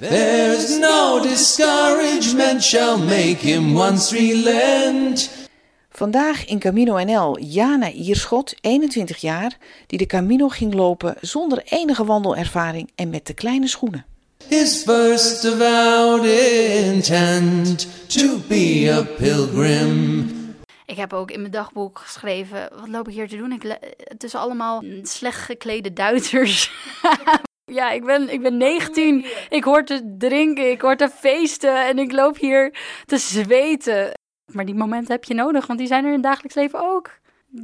There's no discouragement shall make him once relent. Vandaag in Camino NL Jana Ierschot, 21 jaar, die de Camino ging lopen zonder enige wandelervaring en met de kleine schoenen. His first avowed intent to be a pilgrim. Ik heb ook in mijn dagboek geschreven, wat loop ik hier te doen? Ik, tussen allemaal slecht geklede Duitsers. ja, ik ben, ik ben 19. Ik hoor te drinken, ik hoor te feesten en ik loop hier te zweten. Maar die momenten heb je nodig, want die zijn er in het dagelijks leven ook.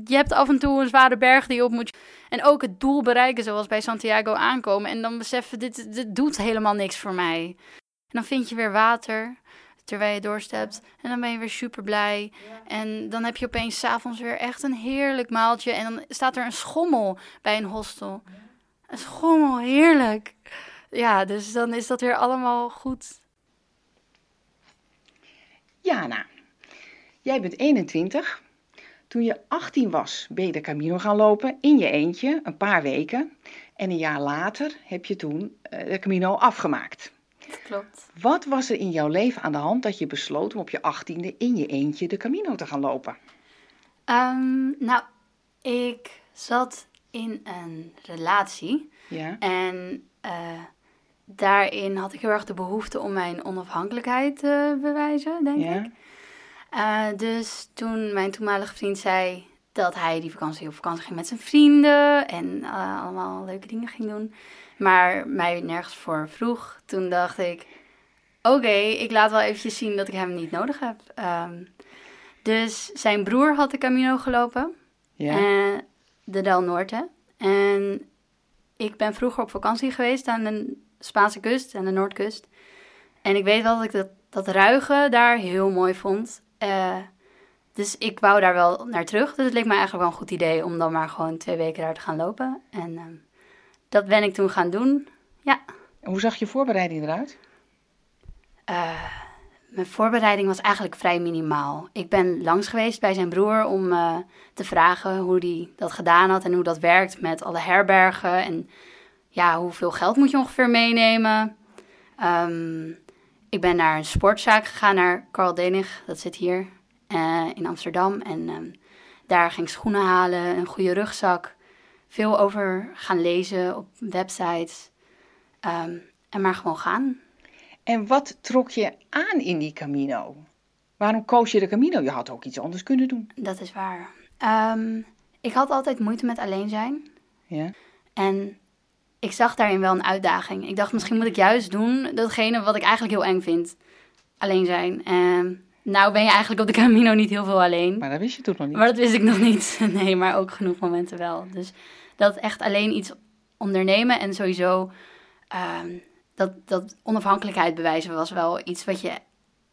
Je hebt af en toe een zware berg die je op moet. En ook het doel bereiken, zoals bij Santiago aankomen. En dan beseffen, dit, dit doet helemaal niks voor mij. En dan vind je weer water, terwijl je doorstept. En dan ben je weer super blij. En dan heb je opeens s'avonds weer echt een heerlijk maaltje. En dan staat er een schommel bij een hostel. Een schommel, heerlijk. Ja, dus dan is dat weer allemaal goed. Jana, jij bent 21. Toen je 18 was, ben je de Camino gaan lopen in je eentje, een paar weken. En een jaar later heb je toen eh, de Camino afgemaakt. Dat klopt. Wat was er in jouw leven aan de hand dat je besloot om op je 18e in je eentje de Camino te gaan lopen? Ehm, nou, ik zat in een relatie. Ja, En eh, daarin had ik heel erg de behoefte om mijn onafhankelijkheid te bewijzen, denk ik. Eh, dus toen mijn toenmalige vriend zei dat hij die vakantie op vakantie ging met zijn vrienden en eh, allemaal leuke dingen ging doen, maar mij nergens voor vroeg, toen dacht ik: oké, ik laat wel eventjes zien dat ik hem niet nodig heb. Ehm, dus zijn broer had de Camino gelopen, ja. De Del Norte. En ik ben vroeger op vakantie geweest aan de Spaanse kust en de Noordkust. En ik weet wel dat ik dat, dat ruigen daar heel mooi vond. Eh, dus ik wou daar wel naar terug. Dus het leek me eigenlijk wel een goed idee om dan maar gewoon twee weken daar te gaan lopen. En ehm, dat ben ik toen gaan doen. Ja, Hoe zag je voorbereiding eruit? Eh, mijn voorbereiding was eigenlijk vrij minimaal. Ik ben langs geweest bij zijn broer om eh, te vragen hoe hij dat gedaan had en hoe dat werkt met alle herbergen en ja, hoeveel geld moet je ongeveer meenemen. Ehm, ik ben naar een sportzaak gegaan, naar Carl Denig, dat zit hier eh, in Amsterdam. En ehm, daar ging schoenen halen, een goede rugzak, veel over gaan lezen op websites. Ehm, en maar gewoon gaan. En wat trok je aan in die Camino? Waarom koos je de Camino? Je had ook iets anders kunnen doen. Dat is waar. Ehm, ik had altijd moeite met alleen zijn. Ja, En ik zag daarin wel een uitdaging. Ik dacht, misschien moet ik juist doen datgene wat ik eigenlijk heel eng vind. Alleen zijn. En nou ben je eigenlijk op de Camino niet heel veel alleen. maar dat wist je toen nog niet. Maar dat wist ik nog niet. Nee, maar ook genoeg momenten wel. Dus dat echt alleen iets ondernemen en sowieso ehm, dat, dat onafhankelijkheid bewijzen was wel iets wat je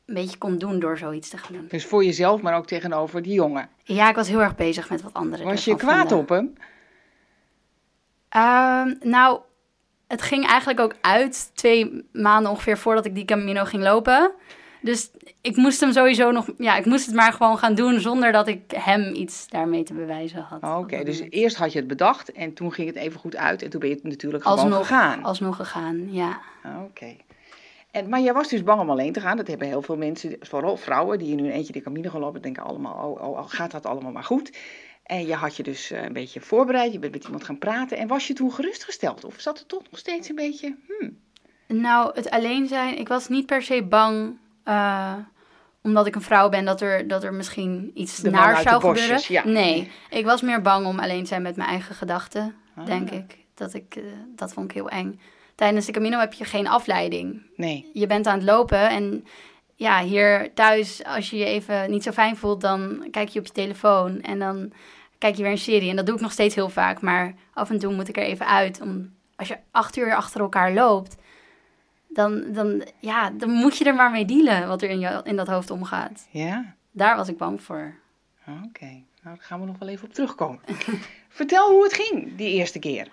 een beetje kon doen door zoiets te gaan doen. Dus voor jezelf, maar ook tegenover die jongen. Ja, ik was heel erg bezig met wat anderen Was je kwaad vonden. op hem? Ehm, nou, het ging eigenlijk ook uit twee maanden ongeveer voordat ik die Camino ging lopen. Dus ik moest hem sowieso nog, ja, ik moest het maar gewoon gaan doen zonder dat ik hem iets daarmee te bewijzen had. Oké, op dat dus eerst had je het bedacht en toen ging het even goed uit en toen ben je het natuurlijk gewoon alsnog gegaan. Alsnog gegaan, ja. Oké. En, maar jij was dus bang om alleen te gaan. Dat hebben heel veel mensen, vooral vrouwen, die in hun eentje de Camino gaan lopen, denken allemaal, oh, oh, oh, gaat dat allemaal maar goed? En je had je dus eh, een beetje voorbereid, je bent met iemand gaan praten. En was je toen gerustgesteld? Of zat er toch nog steeds een beetje, hmm, Nou, het alleen zijn, ik was niet per se bang, eh, omdat ik een vrouw ben, dat er, dat er misschien iets De de zou bosjes, gebeuren. ja. Nee, ik was meer bang om alleen te zijn met mijn eigen gedachten, Ah. denk ik. Dat, ik eh, dat vond ik heel eng. Tijdens de Camino heb je geen afleiding. nee. Je bent aan het lopen en ja, hier thuis, als je je even niet zo fijn voelt, dan kijk je op je telefoon en dan kijk je weer een serie. En dat doe ik nog steeds heel vaak, maar af en toe moet ik er even uit. Om, als je acht uur achter elkaar loopt, dan, dan, ja, dan moet je er maar mee dealen wat er in, je, in dat hoofd omgaat. Ja, Daar was ik bang voor. oké. Nou, daar gaan we nog wel even op terugkomen. Vertel hoe het ging die eerste keer.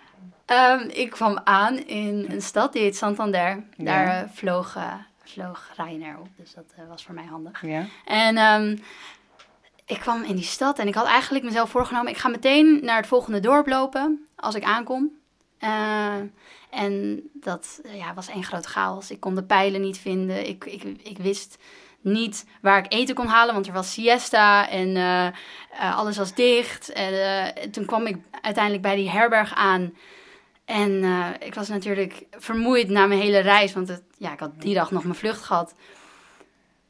Ehm, ik kwam aan in een stad, die heet Santander. Daar eh, vloog, eh, vloog Ryanair op, dus dat eh, was voor mij handig. Ja, En ehm, ik kwam in die stad en ik had eigenlijk mezelf voorgenomen... ik ga meteen naar het volgende dorp lopen als ik aankom. En dat eh, ja, was één groot chaos. Ik kon de pijlen niet vinden. Ik, ik, ik wist niet waar ik eten kon halen, want er was siesta en eh, eh, alles was dicht. En toen kwam ik uiteindelijk bij die herberg aan. En ik was natuurlijk vermoeid na mijn hele reis, want het, ja, ik had die dag nog mijn vlucht gehad.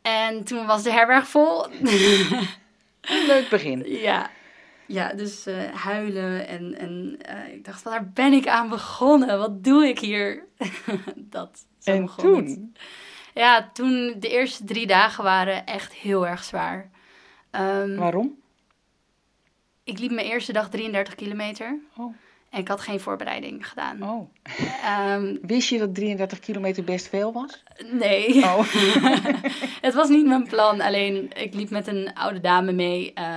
En toen was de herberg vol. Leuk begin. Ja, ja dus eh, huilen en, en eh, ik dacht, waar ben ik aan begonnen? Wat doe ik hier? dat, zo En begon het. toen? Ja, toen de eerste drie dagen waren echt heel erg zwaar. Ehm, Waarom? ik liep mijn eerste dag 33 kilometer Oh. en ik had geen voorbereiding gedaan. oh. Ehm, Wist je dat 33 kilometer best veel was? nee, Oh. het was niet mijn plan. Alleen ik liep met een oude dame mee eh,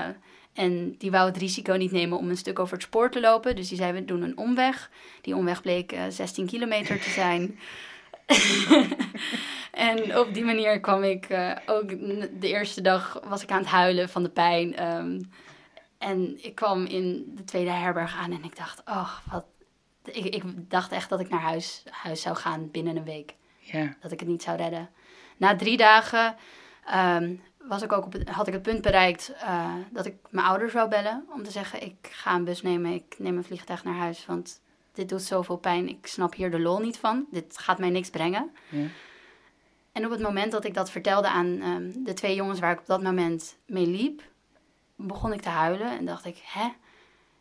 en die wou het risico niet nemen om een stuk over het spoor te lopen. Dus die zei, we doen een omweg. Die omweg bleek eh, 16 kilometer te zijn. en op die manier kwam ik eh, ook de eerste dag was ik aan het huilen van de pijn. ehm, en ik kwam in de tweede herberg aan en ik dacht, oh, wat. Ik, ik dacht echt dat ik naar huis, huis zou gaan binnen een week Ja. dat ik het niet zou redden. Na drie dagen ehm, was ik ook op het, had ik het punt bereikt eh, dat ik mijn ouders zou bellen. Om te zeggen, ik ga een bus nemen, ik neem een vliegtuig naar huis. Want dit doet zoveel pijn, ik snap hier de lol niet van. Dit gaat mij niks brengen. Ja. En op het moment dat ik dat vertelde aan ehm, de twee jongens waar ik op dat moment mee liep... begon ik te huilen en dacht ik, hè?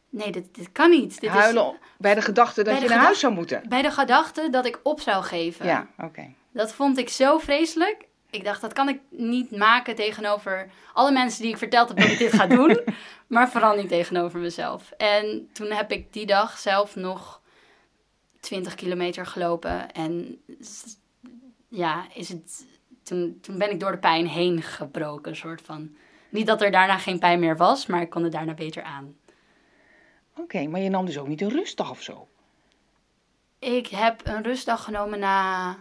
Nee, dit, dit kan niet. Dit Huilen bij de gedachte dat je naar huis zou moeten. Bij de gedachte dat ik op zou geven. Ja, oké. Dat vond ik zo vreselijk. Ik dacht, dat kan ik niet maken tegenover alle mensen die ik verteld heb dat ik dit ga doen. maar vooral niet tegenover mezelf. En toen heb ik die dag zelf nog 20 kilometer gelopen. En ja, is het, toen, toen ben ik door de pijn heen gebroken, soort van. Niet dat er daarna geen pijn meer was, maar ik kon het daarna beter aan. Oké, maar je nam dus ook niet een rustdag of zo? Ik heb een rustdag genomen na,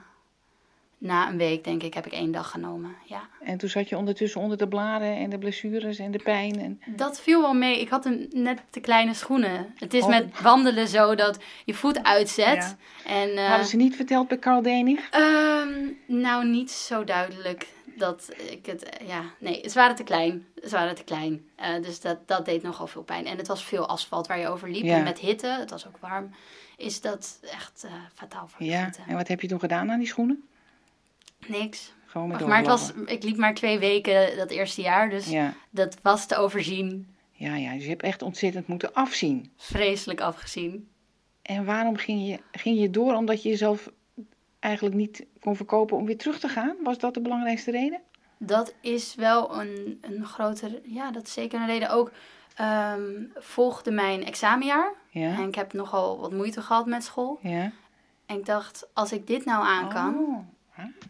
na een week, denk ik, heb ik één dag genomen. Ja. En toen zat je ondertussen onder de bladen en de blessures en de pijn. En... Dat viel wel mee. Ik had een, net te kleine schoenen. Het is Oh. met wandelen zo dat je voet uitzet. En, eh, Hadden ze niet verteld bij Carl Denig? ehm, nou, niet zo duidelijk dat ik het... eh, ja, nee, ze waren te klein. Ze waren te klein. Eh, dus dat, dat deed nogal veel pijn. En het was veel asfalt waar je over liep. Ja. En met hitte, het was ook warm, is dat echt fataal voor je Ja. voeten. En wat heb je toen gedaan aan die schoenen? Niks. Gewoon Of, maar het was, ik liep maar twee weken dat eerste jaar. Dus Ja. dat was te overzien. Ja, ja, dus je hebt echt ontzettend moeten afzien. Vreselijk afgezien. En waarom ging je, ging je door? Omdat je jezelf eigenlijk niet kon verkopen om weer terug te gaan? Was dat de belangrijkste reden? Dat is wel een, een grotere, ja, dat is zeker een reden. Ook ehm, volgde mijn examenjaar. En Ja, ik heb nogal wat moeite gehad met school. ja. En ik dacht, als ik dit nou aan kan, Oh.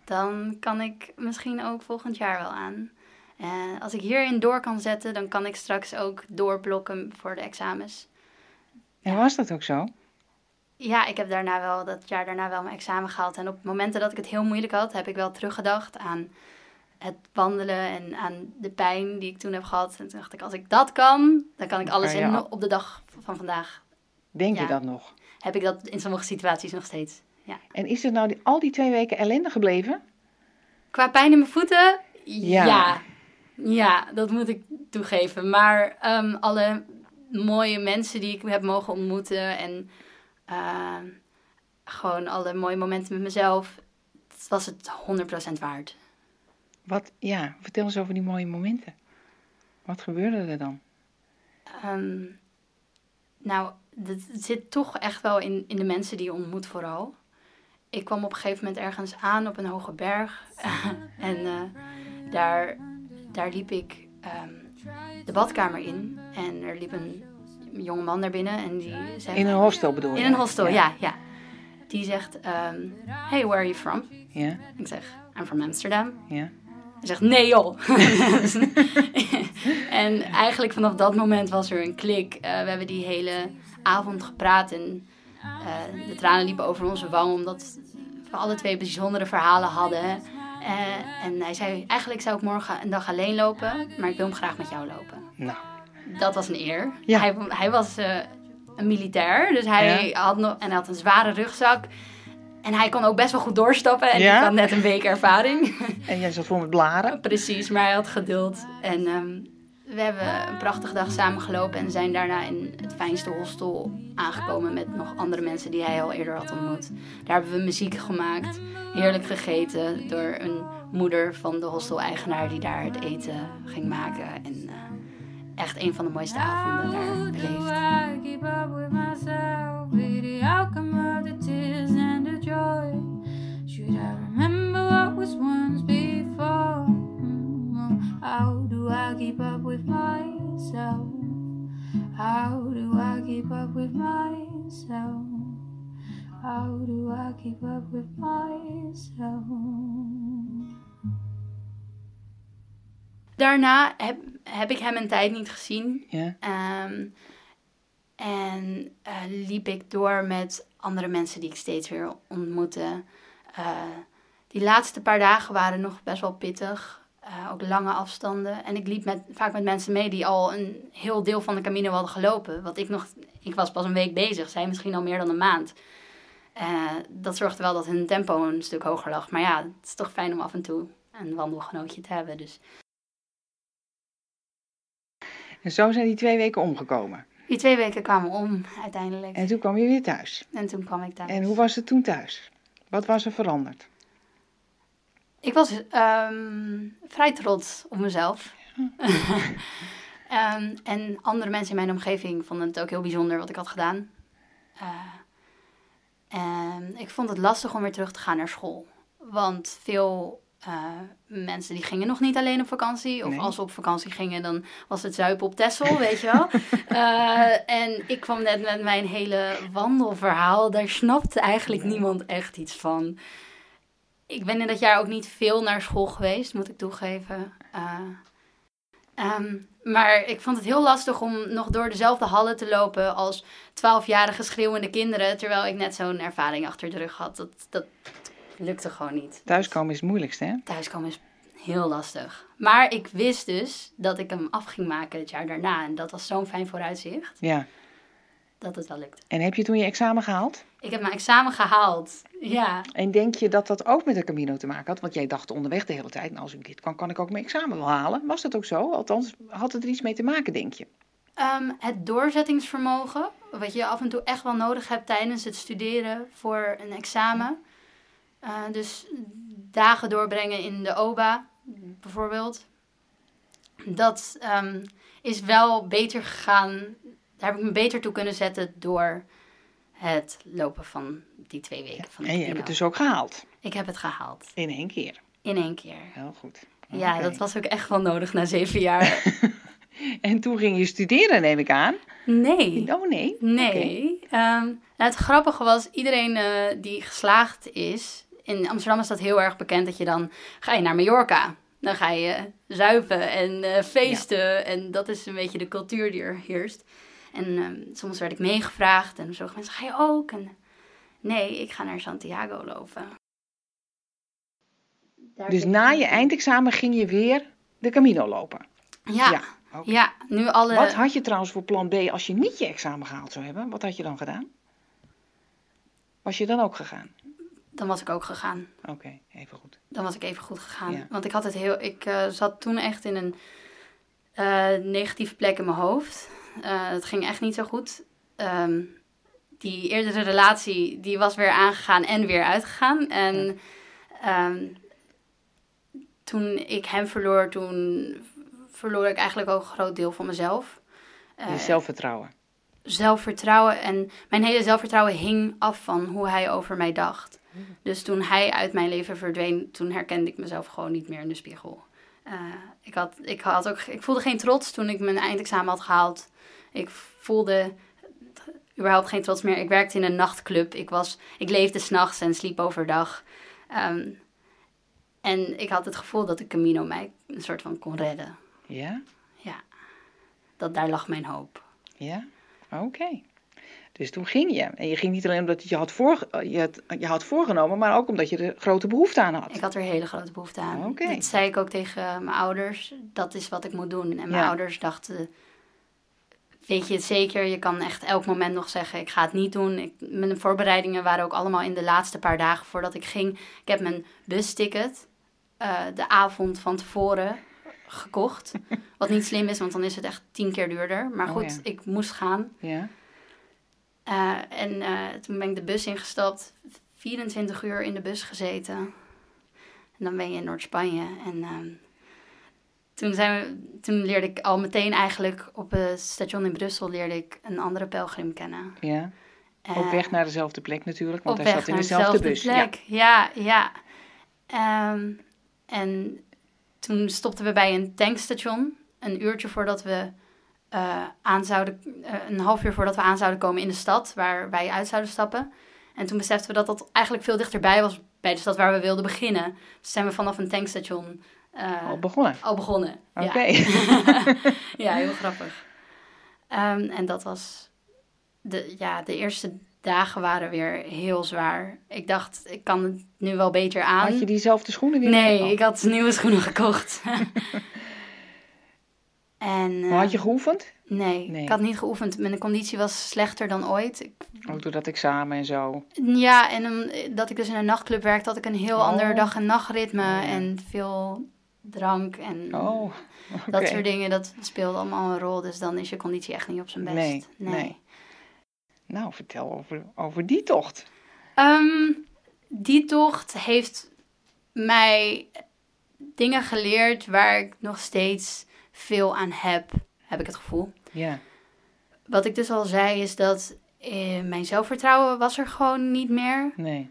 Dan kan ik misschien ook volgend jaar wel aan. En als ik hierin door kan zetten, dan kan ik straks ook doorblokken voor de examens. En was dat ook zo? Ja, ik heb daarna wel, dat jaar daarna wel mijn examen gehaald. En op momenten dat ik het heel moeilijk had, heb ik wel teruggedacht aan het wandelen en aan de pijn die ik toen heb gehad. En toen dacht ik, als ik dat kan, dan kan ik alles in, op de dag van vandaag. Denk Ja. je dat nog? Heb ik dat in sommige situaties nog steeds. Ja. En is het nou die, al die twee weken ellende gebleven? Qua pijn in mijn voeten, Ja. ja. Ja, dat moet ik toegeven. Maar ehm, alle mooie mensen die ik heb mogen ontmoeten en ehm, gewoon alle mooie momenten met mezelf, het was het 100% waard. Wat, ja, vertel eens over die mooie momenten. Wat gebeurde er dan? Ehm, nou, het zit toch echt wel in, in de mensen die je ontmoet vooral. Ik kwam op een gegeven moment ergens aan op een hoge berg. en eh, daar, daar liep ik ehm, de badkamer in. En er liep een jonge man naar binnen en die zei... In een hostel bedoel je? In een hostel, ja, ja. Die zegt, ehm, hey, where are you from? Ja, Ik zeg, I'm from Amsterdam. ja. Hij zegt, nee joh. en eigenlijk vanaf dat moment was er een klik. Eh, we hebben die hele avond gepraat en eh, de tranen liepen over onze wang. Omdat we alle twee bijzondere verhalen hadden. Eh, en hij zei, eigenlijk zou ik morgen een dag alleen lopen. Maar ik wil hem graag met jou lopen. Nou, Dat was een eer. Ja. Hij, hij was eh, een militair. Dus hij had nog, en hij had een zware rugzak. En hij kon ook best wel goed doorstappen. En Ja? ik had net een week ervaring. En jij zat vol met blaren. Precies, maar hij had geduld. En ehm, we hebben een prachtige dag samen gelopen en zijn daarna in het fijnste hostel aangekomen met nog andere mensen die hij al eerder had ontmoet. Daar hebben we muziek gemaakt, heerlijk gegeten door een moeder van de hostel-eigenaar die daar het eten ging maken. En eh, echt een van de mooiste avonden daar beleefd. How do I keep up with myself? How do I keep up with myself? How do I keep up with myself? Daarna heb, heb ik hem een tijd niet gezien. Ja. Ehm, en eh, liep ik door met andere mensen die ik steeds weer ontmoette. Eh, die laatste paar dagen waren nog best wel pittig. Eh, ook lange afstanden. En ik liep met, vaak met mensen mee die al een heel deel van de Camino hadden gelopen. Wat ik nog, ik was pas een week bezig, zij misschien al meer dan een maand. Eh, dat zorgde wel dat hun tempo een stuk hoger lag. Maar ja, het is toch fijn om af en toe een wandelgenootje te hebben. Dus En zo zijn die twee weken omgekomen. die twee weken kwamen om uiteindelijk. En toen kwam je weer thuis. En toen kwam ik thuis. En hoe was het toen thuis? Wat was er veranderd? Ik was ehm, vrij trots op mezelf. Ehm, en andere mensen in mijn omgeving vonden het ook heel bijzonder wat ik had gedaan. En ik vond het lastig om weer terug te gaan naar school. Want veel eh, mensen die gingen nog niet alleen op vakantie. Of Nee. als ze op vakantie gingen, dan was het zuipen op Texel, weet je wel. Eh, en ik kwam net met mijn hele wandelverhaal. Daar snapte eigenlijk niemand echt iets van. Ik ben in dat jaar ook niet veel naar school geweest, moet ik toegeven. Eh, ehm, maar ik vond het heel lastig om nog door dezelfde hallen te lopen als twaalfjarige schreeuwende kinderen. Terwijl ik net zo'n ervaring achter de rug had. Dat, dat lukte gewoon niet. Thuiskomen is het moeilijkste, hè? Thuiskomen is heel lastig. Maar ik wist dus dat ik hem af ging maken het jaar daarna. En dat was zo'n fijn vooruitzicht Ja. dat het wel lukte. En heb je toen je examen gehaald? Ik heb mijn examen gehaald. Ja. En denk je dat dat ook met de Camino te maken had? Want jij dacht onderweg de hele tijd, nou als ik dit kan, kan ik ook mijn examen wel halen. Was dat ook zo? Althans, had het er iets mee te maken, denk je? Ehm, het doorzettingsvermogen, wat je af en toe echt wel nodig hebt tijdens het studeren voor een examen. Eh, dus dagen doorbrengen in de OBA, bijvoorbeeld. Dat ehm, is wel beter gegaan. Daar heb ik me beter toe kunnen zetten door het lopen van die twee weken. Van de En je hebt het dus ook gehaald. Ik heb het gehaald. In één keer. In één keer. Heel goed. Ja, dat was ook echt wel nodig na zeven jaar. En toen ging je studeren, neem ik aan. Nee. Oh nee? Nee. Ehm, nou, het grappige was, iedereen eh, die geslaagd is... In Amsterdam is dat heel erg bekend dat je dan... Ga je naar Mallorca. Dan ga je zuipen en eh, feesten. En dat is een beetje de cultuur die er heerst. En ehm, soms werd ik meegevraagd. En sommige mensen, ga je ook? En, nee, ik ga naar Santiago lopen. Daar Dus na je eindexamen ging je weer de Camino lopen. Ja, Ja, ja, oké. nu alle... Wat had je trouwens voor plan B als je niet je examen gehaald zou hebben? Wat had je dan gedaan? Was je dan ook gegaan? Dan was ik ook gegaan. Oké, even goed. dan was ik even goed gegaan. Ja. Want ik had het heel. Ik eh, zat toen echt in een eh, negatieve plek in mijn hoofd. Eh, het ging echt niet zo goed. Ehm, die eerdere relatie die was weer aangegaan en weer uitgegaan. En ehm, toen ik hem verloor, toen verloor ik eigenlijk ook een groot deel van mezelf. Je zelfvertrouwen. zelfvertrouwen. En mijn hele zelfvertrouwen hing af van hoe hij over mij dacht. Dus toen hij uit mijn leven verdween, toen herkende ik mezelf gewoon niet meer in de spiegel. Eh, ik, had, ik, had ook, ik voelde geen trots toen ik mijn eindexamen had gehaald. Ik voelde überhaupt geen trots meer. Ik werkte in een nachtclub. Ik, was, ik leefde s'nachts en sliep overdag. Ehm, en ik had het gevoel dat de Camino mij een soort van kon redden. Ja? Ja, dat daar lag mijn hoop. Ja? Oké. Dus toen ging je. En je ging niet alleen omdat je had, voor, je, had, je had voorgenomen, maar ook omdat je er grote behoefte aan had. Ik had er hele grote behoefte aan. Oké. Dat zei ik ook tegen mijn ouders. Dat is wat ik moet doen. En mijn Ja. ouders dachten... weet je het zeker. Je kan echt elk moment nog zeggen, ik ga het niet doen. Ik, mijn voorbereidingen waren ook allemaal in de laatste paar dagen voordat ik ging. Ik heb mijn busticket eh, de avond van tevoren gekocht. Wat niet slim is, want dan is het echt tien keer duurder. Maar Oh, goed, ja. ik moest gaan. Ja. Eh, en eh, toen ben ik de bus ingestapt. 24 uur in de bus gezeten. En dan ben je in Noord-Spanje. En ehm, toen, zijn we, toen leerde ik al meteen eigenlijk op het station in Brussel... leerde ik een andere pelgrim kennen. ja. Op weg naar dezelfde plek natuurlijk, want hij zat in dezelfde bus. Plek. Ja, ja. Ehm, en toen stopten we bij een tankstation. Een uurtje voordat we eh, aan zouden... eh, een half uur voordat we aan zouden komen in de stad... waar wij uit zouden stappen. En toen beseften we dat dat eigenlijk veel dichterbij was... bij de stad waar we wilden beginnen. Dus zijn we vanaf een tankstation... eh, Al begonnen. al begonnen. Ja. Oké. ja, heel grappig. Ehm, en dat was... De, ja, de eerste dagen waren weer heel zwaar. Ik dacht, ik kan het nu wel beter aan. Had je diezelfde schoenen weer? Nee, ik had nieuwe schoenen gekocht. en, had eh, je geoefend? nee, Nee. ik had niet geoefend. Mijn conditie was slechter dan ooit. Ik- Ook door dat examen en zo. ja, en omdat ik dus in een nachtclub werkte, had ik een heel Oh. ander dag- en nachtritme. Oh. En veel drank en Oh, dat soort dingen. Dat speelt allemaal een rol. Dus dan is je conditie echt niet op zijn best. Nee, nee. Nou, vertel over, over die tocht. Ehm, die tocht heeft mij dingen geleerd waar ik nog steeds veel aan heb, heb ik het gevoel. Ja. Wat ik dus al zei is dat eh, mijn zelfvertrouwen was er gewoon niet meer. Nee.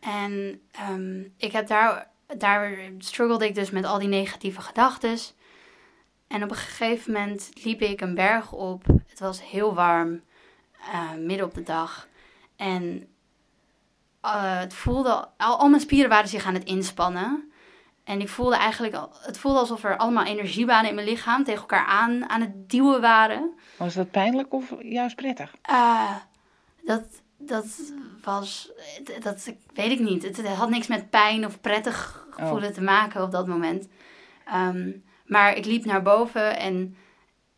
En ehm, ik heb daar, daar struggelde ik dus met al die negatieve gedachten. En op een gegeven moment liep ik een berg op. Het was heel warm, eh, midden op de dag. En eh, het voelde, al, al mijn spieren waren zich aan het inspannen. En ik voelde eigenlijk, het voelde alsof er allemaal energiebanen in mijn lichaam tegen elkaar aan, aan het duwen waren. Was dat pijnlijk of juist prettig? Ah, dat, dat was, dat weet ik niet. Het, had niks met pijn of prettig gevoelen te maken op dat moment. Ehm, maar ik liep naar boven en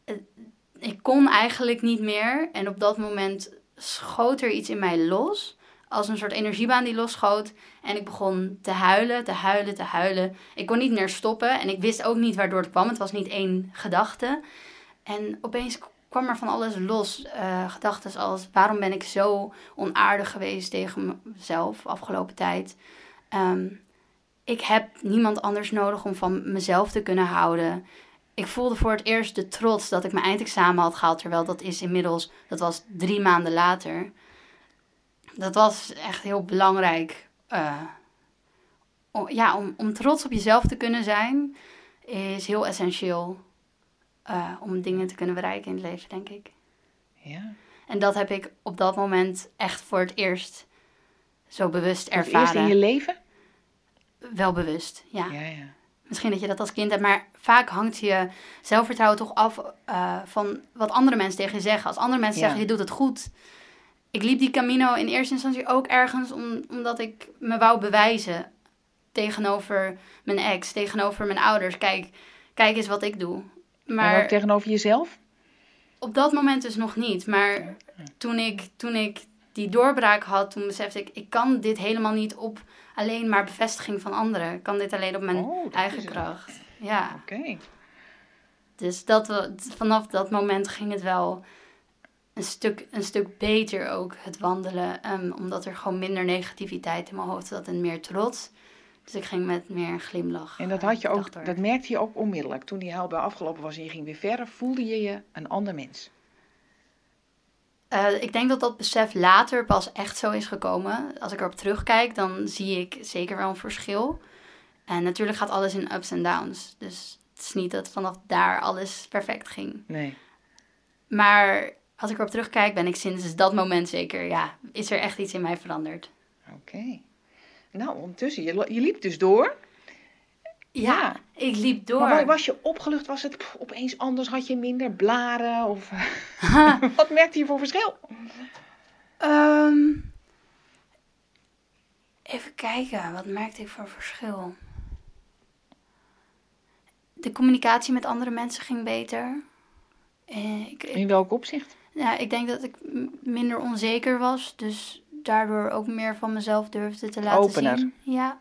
het- ik kon eigenlijk niet meer. En op dat moment schoot er iets in mij los. Als een soort energiebaan die losschoot. En ik begon te huilen, te huilen, te huilen. Ik kon niet meer stoppen. En ik wist ook niet waardoor het kwam. Het was niet één gedachte. En opeens kwam er van alles los. Eh gedachten als, waarom ben ik zo onaardig geweest tegen mezelf afgelopen tijd? Ehm, ik heb niemand anders nodig om van mezelf te kunnen houden. Ik voelde voor het eerst de trots dat ik mijn eindexamen had gehaald. Terwijl dat is inmiddels, dat was drie maanden later. Dat was echt heel belangrijk. eh, ja, om, om trots op jezelf te kunnen zijn, is heel essentieel. Eh, om dingen te kunnen bereiken in het leven, denk ik. Ja. En dat heb ik op dat moment echt voor het eerst zo bewust Voor het eerst ervaren. in je leven? Wel bewust, ja. Ja, ja. Misschien dat je dat als kind hebt, maar vaak hangt je zelfvertrouwen toch af eh, van wat andere mensen tegen je zeggen. Als andere mensen Ja. zeggen, je doet het goed. Ik liep die Camino in eerste instantie ook ergens om, omdat ik me wou bewijzen tegenover mijn ex, tegenover mijn ouders. Kijk, kijk eens wat ik doe. Maar ook tegenover jezelf? op dat moment dus nog niet. Maar toen ik, toen ik die doorbraak had, toen besefte ik, ik kan dit helemaal niet op alleen maar bevestiging van anderen. Ik kan dit alleen op mijn Oh, eigen kracht. Ja, Oké. dus dat, vanaf dat moment ging het wel een stuk, een stuk beter ook, het wandelen. ehm, omdat er gewoon minder negativiteit in mijn hoofd zat en meer trots. Dus ik ging met meer glimlach. En dat, eh, had je dag ook, dat merkte je ook onmiddellijk. Toen die huilbui afgelopen was en je ging weer verder, voelde je je een ander mens. Eh, ik denk dat dat besef later pas echt zo is gekomen. Als ik erop terugkijk, dan zie ik zeker wel een verschil. En natuurlijk gaat alles in ups en downs. Dus het is niet dat vanaf daar alles perfect ging. Nee. Maar als ik erop terugkijk, ben ik sinds dat moment zeker, ja, is er echt iets in mij veranderd. Oké. Nou, ondertussen, je, je liep dus door. Ja, Ja. ik liep door. Maar wa- was je opgelucht? Was het pff, opeens anders? Had je minder blaren? Of, wat merkte je voor verschil? Ehm, even kijken, wat merkte ik voor verschil? De communicatie met andere mensen ging beter. Eh, ik, ik- In welk opzicht? ja, ik denk dat ik minder onzeker was. Dus daardoor ook meer van mezelf durfde te laten Opener. zien. Ja,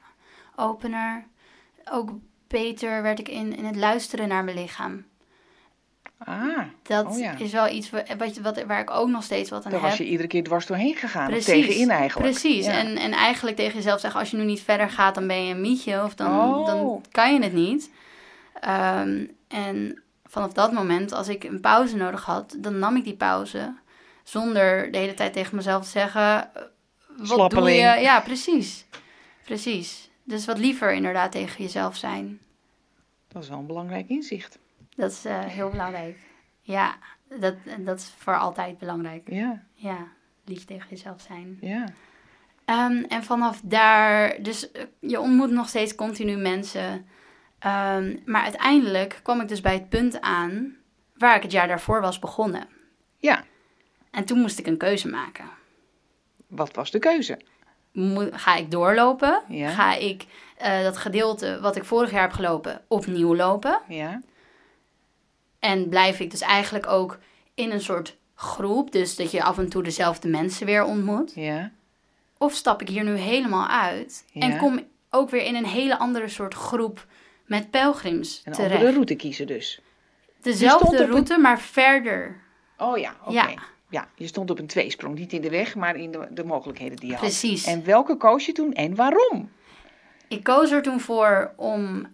opener. Ook beter werd ik in, in het luisteren naar mijn lichaam. Ah, Dat Oh ja. is wel iets wa- wat, wat, waar ik ook nog steeds wat aan daar heb. was je iedere keer dwars doorheen gegaan. Precies. Tegenin eigenlijk. Precies. Ja. En, en eigenlijk tegen jezelf zeggen, als je nu niet verder gaat, dan ben je een mietje. Of dan, Oh. dan kan je het niet. Ehm, en vanaf dat moment, als ik een pauze nodig had, dan nam ik die pauze. Zonder de hele tijd tegen mezelf te zeggen, wat doe je? Ja, precies. Precies. Dus wat liever inderdaad tegen jezelf zijn. Dat is wel een belangrijk inzicht. Dat is eh, heel belangrijk. Ja, dat, dat is voor altijd belangrijk. Ja, Ja, lief tegen jezelf zijn. ja. Ehm, en vanaf daar, dus eh, je ontmoet nog steeds continu mensen. Ehm, maar uiteindelijk kwam ik dus bij het punt aan waar ik het jaar daarvoor was begonnen. Ja, En toen moest ik een keuze maken. Wat was de keuze? Mo- ga ik doorlopen? Ja. Ga ik eh, dat gedeelte wat ik vorig jaar heb gelopen opnieuw lopen? Ja, En blijf ik dus eigenlijk ook in een soort groep, dus dat je af en toe dezelfde mensen weer ontmoet? ja, Of stap ik hier nu helemaal uit Ja. en kom ook weer in een hele andere soort groep met pelgrims een terecht? andere route kiezen dus. Dezelfde een- route, maar verder. Oh ja, oké. Ja. Ja. je stond op een tweesprong. Niet in de weg, maar in de, de mogelijkheden die je had. Precies. En welke koos je toen en waarom? Ik koos er toen voor om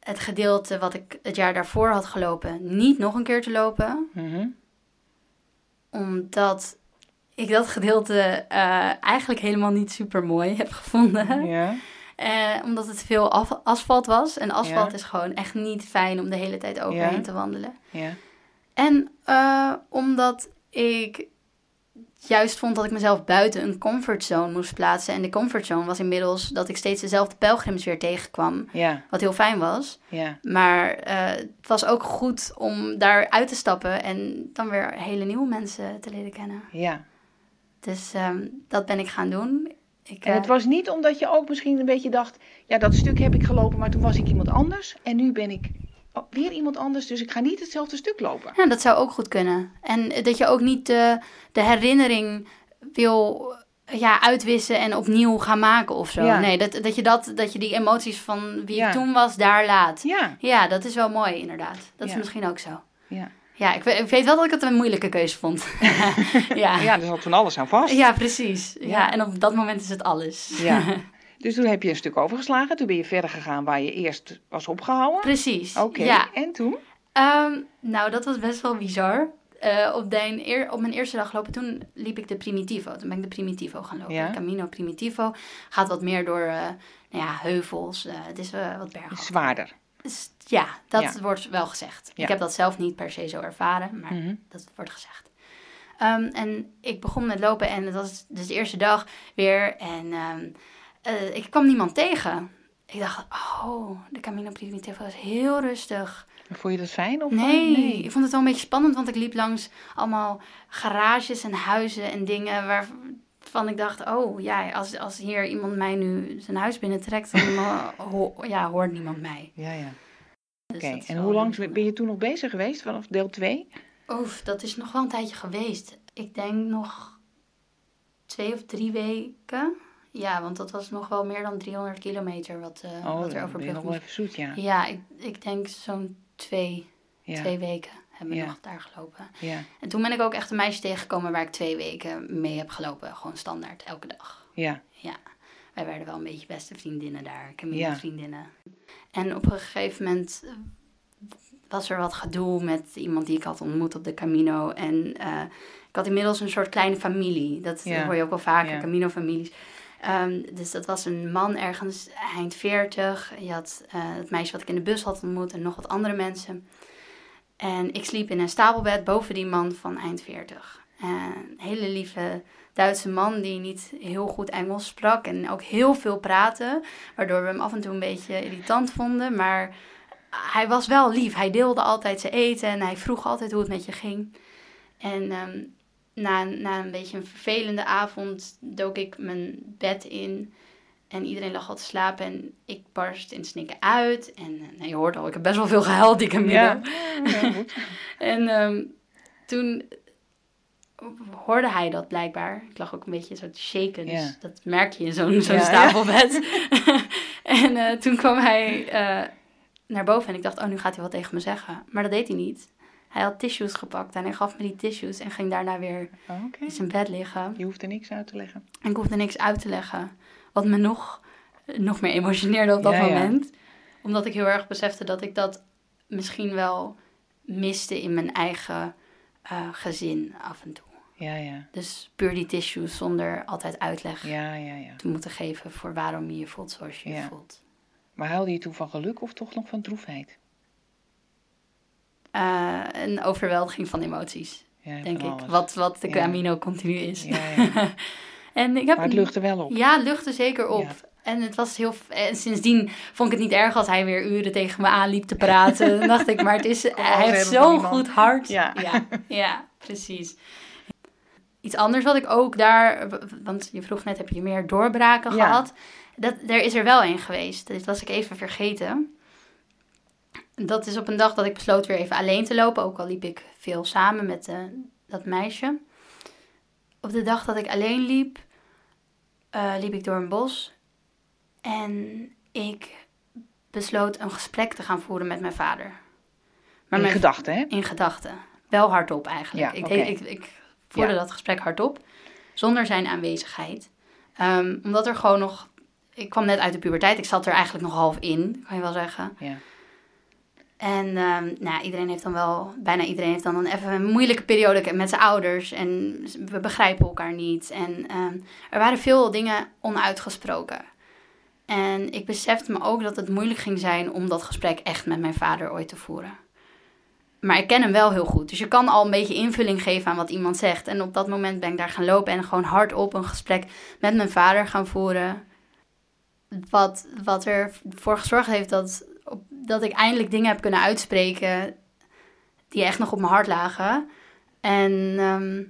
het gedeelte wat ik het jaar daarvoor had gelopen niet nog een keer te lopen. Mhm. Omdat ik dat gedeelte eh, eigenlijk helemaal niet super mooi heb gevonden. Ja, Eh, omdat het veel af- asfalt was. En asfalt Ja. is gewoon echt niet fijn om de hele tijd overheen Ja. te wandelen. ja, En eh, omdat ik juist vond dat ik mezelf buiten een comfortzone moest plaatsen. En de comfortzone was inmiddels dat ik steeds dezelfde pelgrims weer tegenkwam. ja, Wat heel fijn was. ja. Maar eh, het was ook goed om daar uit te stappen en dan weer hele nieuwe mensen te leren kennen. ja. Dus ehm, dat ben ik gaan doen. Ik, En het eh, was niet omdat je ook misschien een beetje dacht... Ja, dat stuk heb ik gelopen, maar toen was ik iemand anders. En nu ben ik weer iemand anders, dus ik ga niet hetzelfde stuk lopen. Ja, dat zou ook goed kunnen. En dat je ook niet de, de herinnering wil ja, uitwissen en opnieuw gaan maken of zo. Ja. Nee, dat, dat, je dat, dat je die emoties van wie Ja. ik toen was, daar laat. Ja, Ja, dat is wel mooi inderdaad. Dat is misschien ook zo. ja. Ja, ik, we- ik weet wel dat ik het een moeilijke keuze vond. ja. ja, er zat van alles aan vast. ja, precies. Ja. Ja. en op dat moment is het alles. Ja. Dus toen heb je een stuk overgeslagen. Toen ben je verder gegaan waar je eerst was opgehouden. Precies. Oké, Ja. en toen? Ehm, nou, dat was best wel bizar. Eh, op, eer- op mijn eerste dag lopen, toen liep ik de Primitivo. Toen ben ik de Primitivo gaan lopen. Ja. Camino Primitivo gaat wat meer door eh, nou ja, heuvels. eh, het is wat bergaf. Zwaarder. Dus ja, dat Ja. wordt wel gezegd. Ja. Ik heb dat zelf niet per se zo ervaren, maar Mhm. dat wordt gezegd. Ehm, en ik begon met lopen en het was dus de eerste dag weer. En ehm, eh, ik kwam niemand tegen. Ik dacht, oh, de Camino Primitivo is heel rustig. Vond je dat fijn? Of Nee, ik vond het wel een beetje spannend, want ik liep langs allemaal garages en huizen en dingen waarvan ik dacht, oh ja, als, als hier iemand mij nu zijn huis binnentrekt, dan eh, ho- ja, hoort niemand mij. Ja, ja. Dus Oké, en hoe lang ben je toen nog bezig geweest vanaf deel 2? Oef, dat is nog wel een tijdje geweest. Ik denk nog twee of drie weken. Ja, want dat was nog wel meer dan 300 kilometer wat, eh Oh, wat er over moest. even zoet, ja. Ja, ik, ik denk zo'n twee, Ja, twee weken hebben we Ja. nog daar gelopen. ja, En toen ben ik ook echt een meisje tegengekomen waar ik twee weken mee heb gelopen. Gewoon standaard, elke dag. ja, Ja, wij werden wel een beetje beste vriendinnen daar. Camino Ja. vriendinnen. En op een gegeven moment was er wat gedoe met iemand die ik had ontmoet op de Camino. En eh, ik had inmiddels een soort kleine familie. Dat Ja. hoor je ook wel vaker, Ja. Camino-families. Ehm, dus dat was een man ergens eind 40. Je had eh, het meisje wat ik in de bus had ontmoet en nog wat andere mensen. En ik sliep in een stapelbed boven die man van eind 40. En een hele lieve Duitse man die niet heel goed Engels sprak en ook heel veel praatte. Waardoor we hem af en toe een beetje irritant vonden. Maar hij was wel lief. Hij deelde altijd zijn eten en hij vroeg altijd hoe het met je ging. En ehm, na, na een beetje een vervelende avond dook ik mijn bed in. En iedereen lag al te slapen en ik barst in snikken uit. En eh, nou, je hoort al, ik heb best wel veel gehuild die Camino. Ja. Ja. En ehm, toen hoorde hij dat blijkbaar. Ik lag ook een beetje zo te shaken, dus dat merk je in zo'n zo'n Ja, stapelbed. en eh, toen kwam hij eh, naar boven en ik dacht, oh, nu gaat hij wat tegen me zeggen. Maar dat deed hij niet. Hij had tissues gepakt en hij gaf me die tissues en ging daarna weer Oh, in zijn bed liggen. Je hoeft er niks uit te leggen. En ik hoefde niks uit te leggen. Wat me nog, nog meer emotioneerde op dat Ja, ja. moment. Omdat ik heel erg besefte dat ik dat misschien wel miste in mijn eigen eh, gezin af en toe. Ja, ja. Dus puur die tissues zonder altijd uitleg Ja, ja, ja. te moeten geven voor waarom je je voelt zoals je je voelt. Maar huilde je toen van geluk of toch nog van droefheid? Eh, een overweldiging van emoties, Ja, denk van ik. alles. Wat, wat de Ja. Camino continu is. Ja, ja. en ik heb Maar het luchtte wel op. Ja, het luchtte zeker op. En het was heel. En sindsdien vond ik het niet erg als hij weer uren tegen me aanliep te praten. Dan dacht ik, maar het is, hij heeft zo'n goed hart. Ja. ja, precies. Iets anders wat ik ook daar, want je vroeg net, heb je meer doorbraken gehad? Dat, er is er wel een geweest. Dit was ik even vergeten. Dat is op een dag dat ik besloot weer even alleen te lopen. Ook al liep ik veel samen met eh, dat meisje. Op de dag dat ik alleen liep, eh, liep ik door een bos. En ik besloot een gesprek te gaan voeren met mijn vader. Maar In gedachten, hè? in gedachten. Wel hardop eigenlijk. Ja, ik, deed, ik, ik voerde Ja. dat gesprek hardop. Zonder zijn aanwezigheid. Ehm, omdat er gewoon nog... Ik kwam net uit de puberteit. Ik zat er eigenlijk nog half in, kan je wel zeggen. Ja. En ehm, nou, iedereen heeft dan wel... Bijna iedereen heeft dan even een moeilijke periode met zijn ouders. En we begrijpen elkaar niet. En ehm, er waren veel dingen onuitgesproken. En ik besefte me ook dat het moeilijk ging zijn om dat gesprek echt met mijn vader ooit te voeren. Maar ik ken hem wel heel goed. Dus je kan al een beetje invulling geven aan wat iemand zegt. En op dat moment ben ik daar gaan lopen en gewoon hardop een gesprek met mijn vader gaan voeren. Wat, wat ervoor gezorgd heeft dat, op, dat ik eindelijk dingen heb kunnen uitspreken die echt nog op mijn hart lagen. En ehm,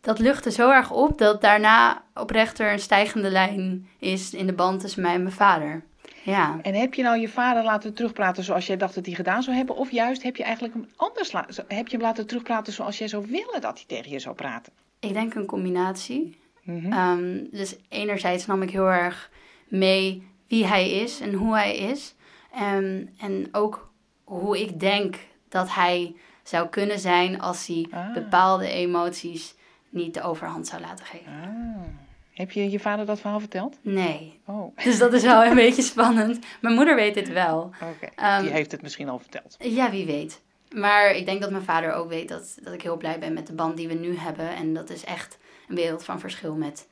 dat luchtte zo erg op dat daarna oprecht er een stijgende lijn is in de band tussen mij en mijn vader. Ja. En heb je nou je vader laten terugpraten zoals jij dacht dat hij gedaan zou hebben? Of juist heb je eigenlijk hem anders heb je hem laten terugpraten zoals jij zou willen dat hij tegen je zou praten? Ik denk een combinatie. Mhm. Ehm, dus enerzijds nam ik heel erg mee wie hij is en hoe hij is. Ehm, en ook hoe ik denk dat hij zou kunnen zijn als hij Ah. bepaalde emoties niet de overhand zou laten geven. Ah. Heb je je vader dat verhaal verteld? Nee. Oh, Dus dat is wel een beetje spannend. Mijn moeder weet dit wel. oké. Ehm, die heeft het misschien al verteld. Ja, wie weet. Maar ik denk dat mijn vader ook weet dat, dat ik heel blij ben met de band die we nu hebben. En dat is echt een wereld van verschil met,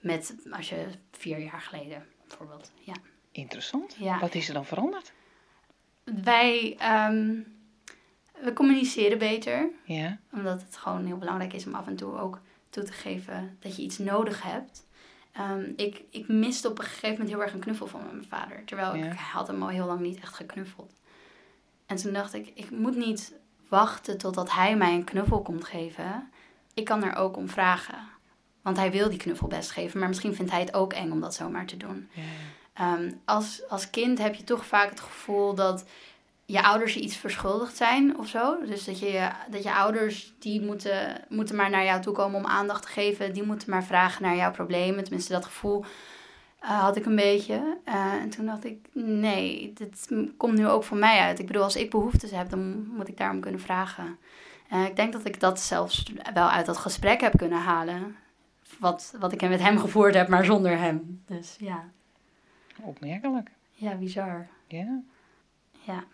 met als je vier jaar geleden bijvoorbeeld. Ja. Interessant. Ja. Wat is er dan veranderd? Wij ehm, we communiceren beter. Ja. Omdat het gewoon heel belangrijk is om af en toe ook toe te geven dat je iets nodig hebt. Ehm, ik, ik miste op een gegeven moment heel erg een knuffel van mijn vader. Terwijl Ja. ik had hem al heel lang niet echt geknuffeld. En toen dacht ik, ik moet niet wachten totdat hij mij een knuffel komt geven. Ik kan er ook om vragen. Want hij wil die knuffel best geven. Maar misschien vindt hij het ook eng om dat zomaar te doen. ja. Ehm, als, als kind heb je toch vaak het gevoel dat je ouders je iets verschuldigd zijn of zo. Dus dat je, dat je ouders, die moeten, moeten maar naar jou toe komen om aandacht te geven. Die moeten maar vragen naar jouw problemen. Tenminste, dat gevoel eh, had ik een beetje. Eh, en toen dacht ik, nee, dit komt nu ook van mij uit. Ik bedoel, als ik behoeftes heb, dan moet ik daarom kunnen vragen. Eh, ik denk dat ik dat zelfs wel uit dat gesprek heb kunnen halen. Wat, wat ik met hem gevoerd heb, maar zonder hem. Dus ja. Opmerkelijk. Ja, bizar. Ja. Ja.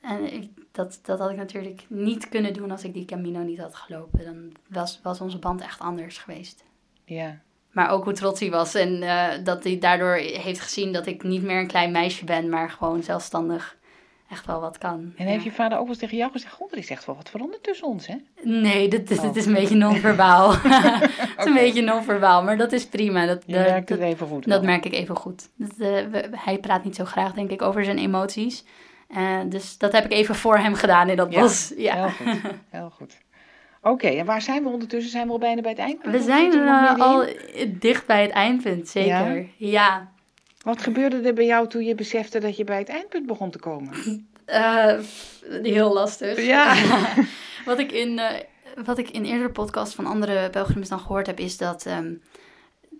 En ik, dat, dat had ik natuurlijk niet kunnen doen als ik die Camino niet had gelopen. Dan was, was onze band echt anders geweest. Ja. Maar ook hoe trots hij was en eh, dat hij daardoor heeft gezien dat ik niet meer een klein meisje ben, maar gewoon zelfstandig echt wel wat kan. En Ja. heeft je vader ook wel eens tegen jou gezegd: God, er is echt wel wat veranderd tussen ons, hè? Nee, dit, dit, Oh. dit is een beetje non-verbaal. het is een beetje non-verbaal, maar dat is prima. Dat, Je dat- merkt dat- het even goed. Dat wel. merk ik even goed. Dat, eh, we- hij praat niet zo graag, denk ik, over zijn emoties. Eh, dus dat heb ik even voor hem gedaan in dat Ja, bos. Ja. Heel goed. Heel goed. Oké, en waar zijn we ondertussen? Zijn we al bijna bij het eind? We zijn eh, al dicht bij het eindpunt, zeker. Ja? Ja. Wat gebeurde er bij jou toen je besefte dat je bij het eindpunt begon te komen? Eh, heel lastig. Ja. Wat ik in, eh, wat ik in eerdere podcasts van andere pelgrims dan gehoord heb, is dat, ehm,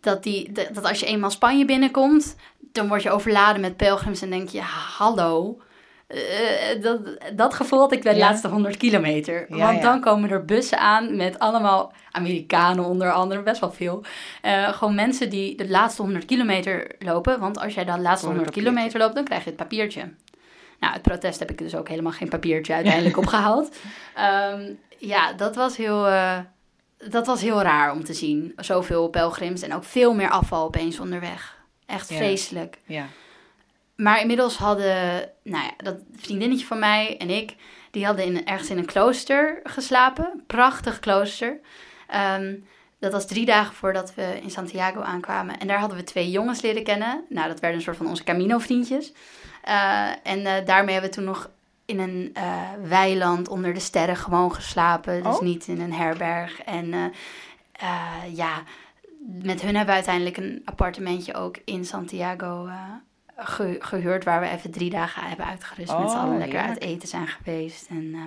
dat, die, dat, dat als je eenmaal Spanje binnenkomt, dan word je overladen met pelgrims en denk je, hallo. Eh, dat, dat gevoel had ik bij de Ja. laatste 100 kilometer. Ja, Want ja. dan komen er bussen aan met allemaal Amerikanen onder andere, best wel veel. Eh, gewoon mensen die de laatste 100 kilometer lopen. Want als jij dan de laatste Voor een 100 kilometer loopt, dan krijg je het papiertje. Nou, het protest heb ik dus ook helemaal geen papiertje uiteindelijk opgehaald. Ehm, ja, dat was heel... eh, dat was heel raar om te zien. Zoveel pelgrims en ook veel meer afval opeens onderweg. Echt vreselijk. Ja. Maar inmiddels hadden, nou ja, dat vriendinnetje van mij en ik, die hadden in, ergens in een klooster geslapen. Prachtig klooster. Ehm, dat was drie dagen voordat we in Santiago aankwamen. En daar hadden we twee jongens leren kennen. Nou, dat werden een soort van onze Camino-vriendjes. Eh, en eh, daarmee hebben we toen nog in een eh, weiland onder de sterren gewoon geslapen. Dus Oh. niet in een herberg. En ja, met hun hebben we uiteindelijk een appartementje ook in Santiago ge- gehuurd. Waar we even drie dagen hebben uitgerust. met z'n Oh, allen lekker heerlijk. uit eten zijn geweest. En eh,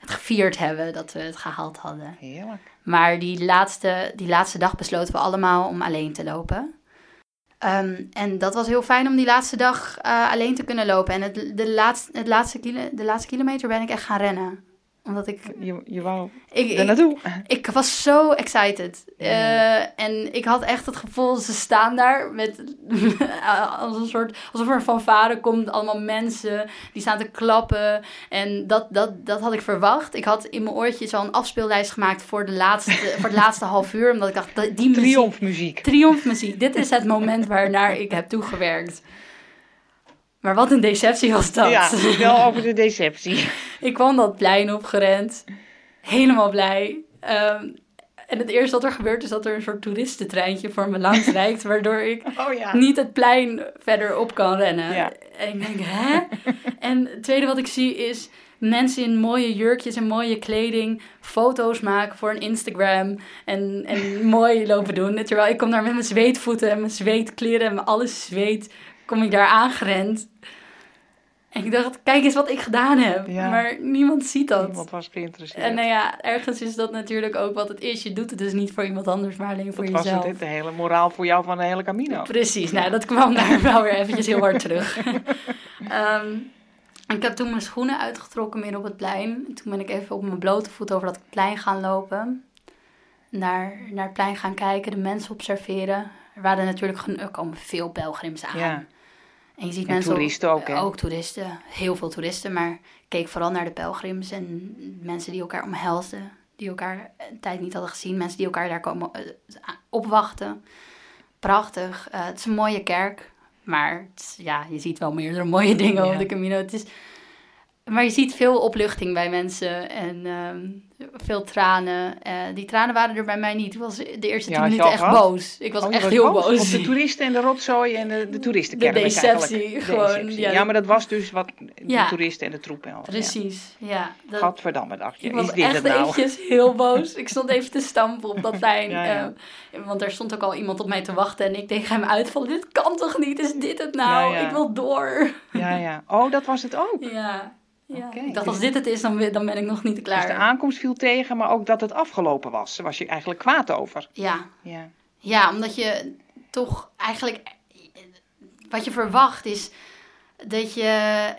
het gevierd hebben dat we het gehaald hadden. Heerlijk. Maar die laatste, die laatste dag besloten we allemaal om alleen te lopen. Ehm, en dat was heel fijn om die laatste dag eh, alleen te kunnen lopen. En het, de, laatste, het laatste kilo, de laatste kilometer ben ik echt gaan rennen. Omdat ik... Je, je wou ik, er naartoe. ik was zo excited. Eh, en ik had echt het gevoel, ze staan daar met als een soort, alsof er een fanfare komt, allemaal mensen die staan te klappen. En dat, dat, dat had ik verwacht. Ik had in mijn oortjes al een afspeellijst gemaakt voor, de laatste, voor het laatste half uur, omdat ik dacht, die muziek, Triomfmuziek. triomfmuziek, dit is het moment waarnaar ik heb toegewerkt. Maar wat een deceptie was dat. Ja, wel over de deceptie. Ik kwam dat plein opgerend. Helemaal blij. Ehm, en het eerste wat er gebeurt is dat er een soort toeristentreintje voor me langs rijdt. Waardoor ik Oh ja. niet het plein verder op kan rennen. Ja. En ik denk, hè? en het tweede wat ik zie is mensen in mooie jurkjes en mooie kleding foto's maken voor een Instagram. En, en mooi lopen doen. Terwijl ik kom daar met mijn zweetvoeten en mijn zweetkleren en mijn alles zweet. Kom ik daar aangerend. En ik dacht, kijk eens wat ik gedaan heb. Ja. Maar niemand ziet dat. Iemand was geïnteresseerd. En nou ja, ergens is dat natuurlijk ook wat het is. Je doet het dus niet voor iemand anders, maar alleen voor dat was jezelf. het, de hele moraal voor jou van de hele Camino. Precies, nou dat kwam daar wel weer eventjes heel hard terug. Ehm, ik heb toen mijn schoenen uitgetrokken midden op het plein. Toen ben ik even op mijn blote voet over dat plein gaan lopen. Naar, naar het plein gaan kijken, de mensen observeren. Er waren natuurlijk er komen veel pelgrims aan. Ja. En je ziet En mensen toeristen ook? Ook toeristen, heel veel toeristen. Maar ik keek vooral naar de pelgrims en mensen die elkaar omhelsden. Die elkaar een tijd niet hadden gezien. Mensen die elkaar daar komen eh, opwachten. Prachtig. Eh, het is een mooie kerk. Maar het ja, je ziet wel meerdere mooie dingen Ja. op de Camino. Het is, maar je ziet veel opluchting bij mensen en ehm, veel tranen. Eh, die tranen waren er bij mij niet. Ik was de eerste Ja, tien je minuten echt gehad? boos. Ik was Oh, echt heel boos. Op de toeristen en de rotzooi en de, de toeristenkerk. De deceptie, eigenlijk. gewoon, Deceptie. ja, Ja, maar dat was dus wat de Ja. toeristen en de troep. en al. Precies, ja. Ja. dat, Gadverdamme, dacht je. ik Is was dit echt nou? eventjes heel boos. Ik stond even te stampen op dat. Ja, ja. eh, want er stond ook al iemand op mij te wachten. En ik tegen hem uitvallen. Dit kan toch niet? Is dit het nou? Ja, ja. Ik wil door. Ja, ja. Oh, dat was het ook. Ja. Ja. Ik dacht, dus- als dit het is, dan, dan ben ik nog niet Dus klaar. de aankomst viel tegen, maar ook dat het afgelopen was. Daar was je eigenlijk kwaad over. Ja. Ja. ja, omdat je toch eigenlijk... Wat je verwacht is dat je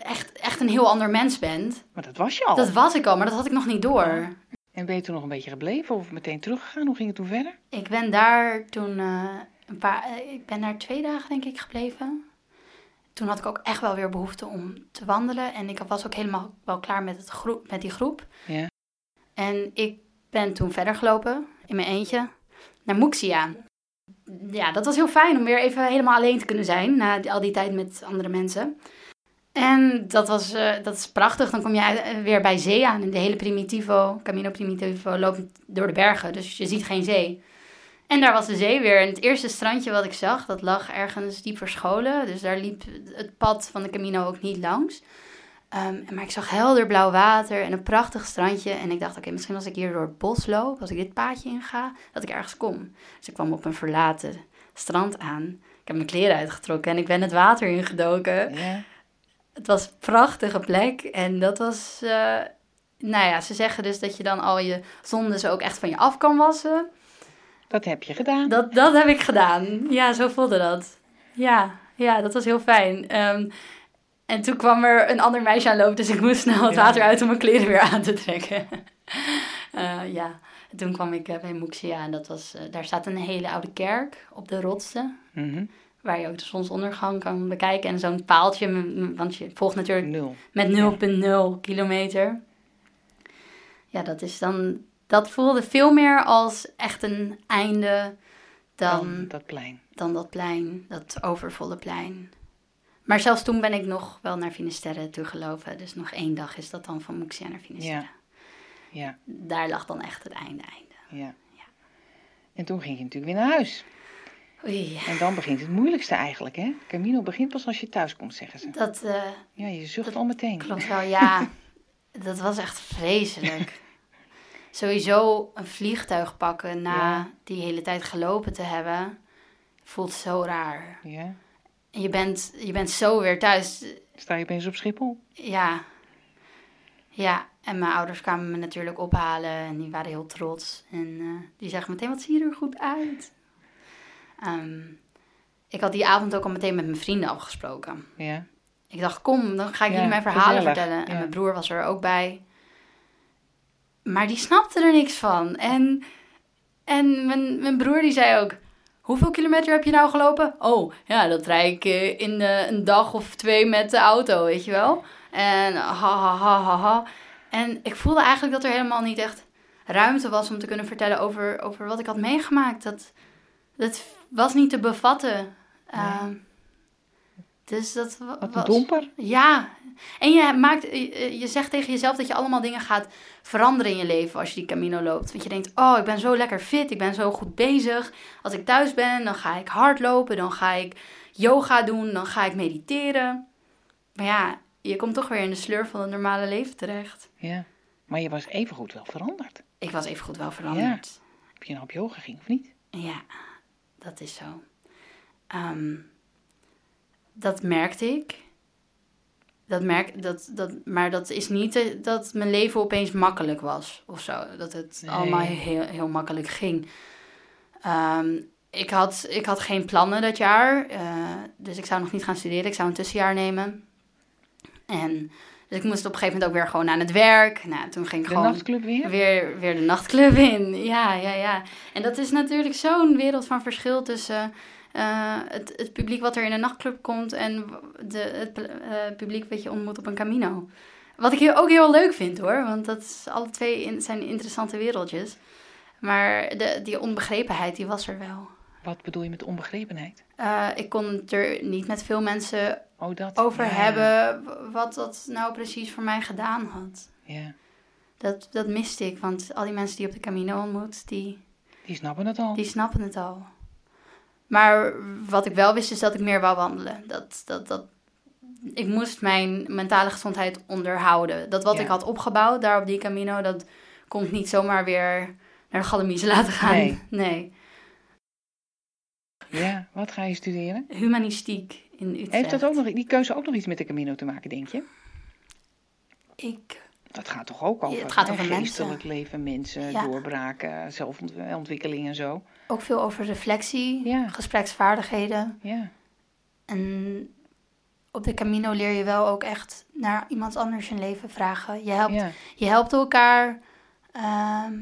echt, echt een heel ander mens bent. Maar dat was je al. Dat was ik al, maar dat had ik nog niet door. En ben je toen nog een beetje gebleven of meteen teruggegaan? Hoe ging het toen verder? Ik ben daar toen eh, een paar, eh, ik ben daar twee dagen denk ik gebleven. Toen had ik ook echt wel weer behoefte om te wandelen en ik was ook helemaal wel klaar met, het groep, met die groep. Ja. En ik ben toen verder gelopen in mijn eentje naar Muxia. Ja, dat was heel fijn om weer even helemaal alleen te kunnen zijn na al die tijd met andere mensen. En dat, was, eh, dat is prachtig. Dan kom je eh, weer bij zee aan. En de hele Primitivo, Camino Primitivo, loopt door de bergen. Dus je ziet geen zee. En daar was de zee weer. En het eerste strandje wat ik zag, dat lag ergens diep verscholen. Dus daar liep het pad van de Camino ook niet langs. Ehm, maar ik zag helder blauw water en een prachtig strandje. En ik dacht, oké, misschien als ik hier door het bos loop, als ik dit paadje inga, dat ik ergens kom. Dus ik kwam op een verlaten strand aan. Ik heb mijn kleren uitgetrokken en ik ben het water ingedoken. Ja. Het was een prachtige plek en dat was, eh, nou ja, ze zeggen dus dat je dan al je zondes ook echt van je af kan wassen. Dat heb je gedaan. Dat, dat heb ik gedaan. Ja, zo voelde dat. Ja, ja dat was heel fijn. Ehm, en toen kwam er een ander meisje aanlopen, dus ik moest snel het water uit om mijn kleren weer aan te trekken. Eh, ja, en toen kwam ik eh, bij Moexia en dat was, eh, daar staat een hele oude kerk op de rotsen. Mhm. Waar je ook de zonsondergang kan bekijken. En zo'n paaltje, want je volgt natuurlijk Nul. met 0,0 kilometer. Ja, dat is dan. Dat voelde veel meer als echt een einde dan, Dan dat plein. dan dat plein, dat overvolle plein. Maar zelfs toen ben ik nog wel naar Finisterre toe gelopen. Dus nog één dag is dat dan van Moexia naar Finisterre. Ja, Daar lag dan echt het einde, einde. ja. En toen ging je natuurlijk weer naar huis. Oei, En dan begint het moeilijkste eigenlijk, hè? Camino begint pas als je thuis komt, zeggen ze. dat eh, Ja, je zucht al meteen. klopt wel. Ja, dat was echt vreselijk. Sowieso een vliegtuig pakken na Ja. die hele tijd gelopen te hebben, voelt zo raar. Ja. Je bent, je bent zo weer thuis. Sta je opeens op Schiphol? Ja. Ja, en mijn ouders kwamen me natuurlijk ophalen en die waren heel trots. En eh, die zeggen meteen, wat zie je er goed uit. Ehm, ik had die avond ook al meteen met mijn vrienden afgesproken. Ja. Ik dacht, kom, dan ga ik Ja, jullie mijn verhalen gezellig, vertellen. En ja. mijn broer was er ook bij. Maar die snapte er niks van. En, en mijn, mijn broer die zei ook... Hoeveel kilometer heb je nou gelopen? Oh, ja, dat rijd ik eh, in een dag of twee met de auto, weet je wel. En ha, ha, ha, ha, ha. En ik voelde eigenlijk dat er helemaal niet echt ruimte was om te kunnen vertellen over, over wat ik had meegemaakt. Dat, dat was niet te bevatten. Ehm, dus dat wa- Wat was... domper. Ja, en je, maakt, je je zegt tegen jezelf dat je allemaal dingen gaat veranderen in je leven als je die Camino loopt. Want je denkt, oh, ik ben zo lekker fit, ik ben zo goed bezig. Als ik thuis ben, dan ga ik hardlopen, dan ga ik yoga doen, dan ga ik mediteren. Maar ja, je komt toch weer in de sleur van het normale leven terecht. Ja. Maar je was evengoed wel veranderd. Ik was even goed wel veranderd. Heb je nou op yoga ging of niet? Ja, dat is zo. Ehm, dat merkte ik. Dat merk, dat, dat, maar dat is niet eh, dat mijn leven opeens makkelijk was of zo. Dat het Nee. allemaal heel, heel makkelijk ging. Ehm, ik, had, ik had geen plannen dat jaar. eh, dus ik zou nog niet gaan studeren. Ik zou een tussenjaar nemen. En dus ik moest op een gegeven moment ook weer gewoon aan het werk. Nou, toen ging ik De gewoon nachtclub weer? weer, weer de nachtclub in. Ja, ja, ja. En dat is natuurlijk zo'n wereld van verschil tussen eh, het, het publiek wat er in een nachtclub komt en de, het eh, publiek wat je ontmoet op een camino. Wat ik ook heel leuk vind hoor, want dat is, alle twee in, zijn interessante wereldjes. Maar de, die onbegrepenheid, die was er wel. Wat bedoel je met onbegrepenheid? Eh, ik kon het er niet met veel mensen Oh, dat. over Ja, hebben wat dat nou precies voor mij gedaan had. Ja. Dat, dat miste ik, want al die mensen die op de Camino ontmoet, die, Die snappen het al. die snappen het al. Maar wat ik wel wist, is dat ik meer wou wandelen. Dat, dat, dat, ik moest mijn mentale gezondheid onderhouden. Dat wat Ja. ik had opgebouwd daar op die Camino, dat kon ik niet zomaar weer naar de Gademiezen laten gaan. Nee. nee. Ja, wat ga je studeren? Humanistiek in Utrecht. Heeft dat ook nog, die keuze ook nog iets met de Camino te maken, denk je? Ik, Dat gaat toch ook over, het gaat over mensen. geestelijk leven, mensen, Ja. doorbraken, zelfontwikkeling en zo. ook veel over reflectie, Ja. gespreksvaardigheden. Ja, En op de Camino leer je wel ook echt naar iemand anders hun leven vragen. Je helpt, ja, je helpt elkaar ehm,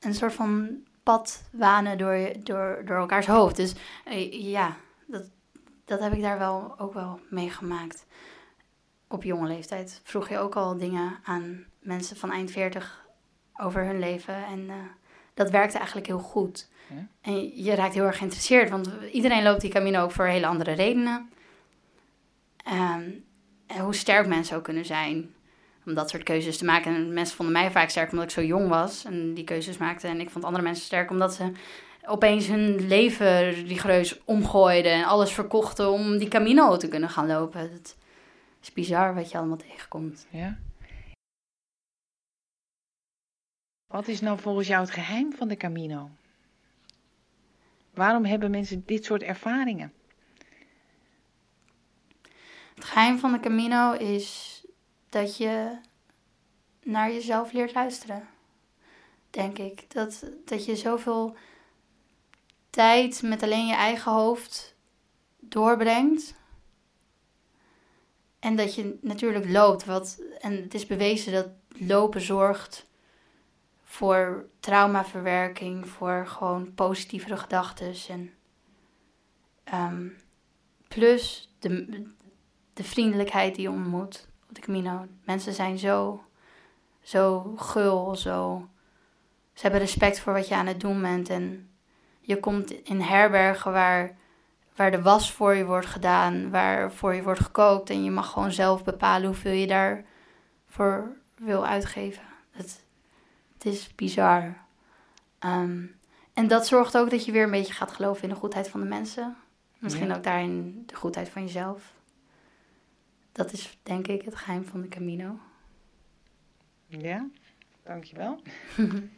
een soort van pad wanen door, je- door, door elkaars hoofd. Dus eh, ja, dat, dat heb ik daar wel ook wel meegemaakt. Op jonge leeftijd vroeg je ook al dingen aan mensen van eind 40 over hun leven. En eh, dat werkte eigenlijk heel goed. Ja. En je raakt heel erg geïnteresseerd, want iedereen loopt die Camino ook voor hele andere redenen. Ehm, en hoe sterk mensen ook kunnen zijn om dat soort keuzes te maken. En mensen vonden mij vaak sterk omdat ik zo jong was en die keuzes maakte. En ik vond andere mensen sterk omdat ze opeens hun leven rigoureus omgooiden en alles verkochten om die Camino te kunnen gaan lopen. Dat is bizar wat je allemaal tegenkomt. ja. Wat is nou volgens jou het geheim van de Camino? Waarom hebben mensen dit soort ervaringen? Het geheim van de Camino is dat je naar jezelf leert luisteren. Denk ik. Dat, dat je zoveel tijd met alleen je eigen hoofd doorbrengt. En dat je natuurlijk loopt. Wat, en het is bewezen dat lopen zorgt voor traumaverwerking, voor gewoon positievere gedachten. En ehm, plus de, de vriendelijkheid die je ontmoet op de Camino. Mensen zijn zo, zo gul, zo. Ze hebben respect voor wat je aan het doen bent. En je komt in herbergen waar, waar de was voor je wordt gedaan, waar voor je wordt gekookt. En je mag gewoon zelf bepalen hoeveel je daarvoor wil uitgeven. Het, het is bizar. Ehm, en dat zorgt ook dat je weer een beetje gaat geloven in de goedheid van de mensen. Misschien Ja. ook daarin de goedheid van jezelf. Dat is denk ik het geheim van de Camino. Ja, dankjewel.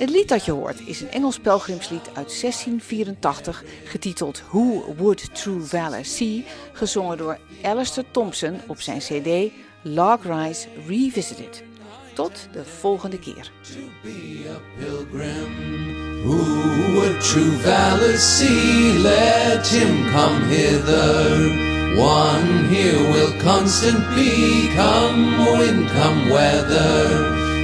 Het lied dat je hoort is een Engels pelgrimslied uit 1684, getiteld Who Would True Valor See, gezongen door Alistair Thompson op zijn CD Log Rise Revisited. Tot de volgende keer. be a pilgrim. Who would true valor? Let him come hither. One here will constant be, come wind, come weather.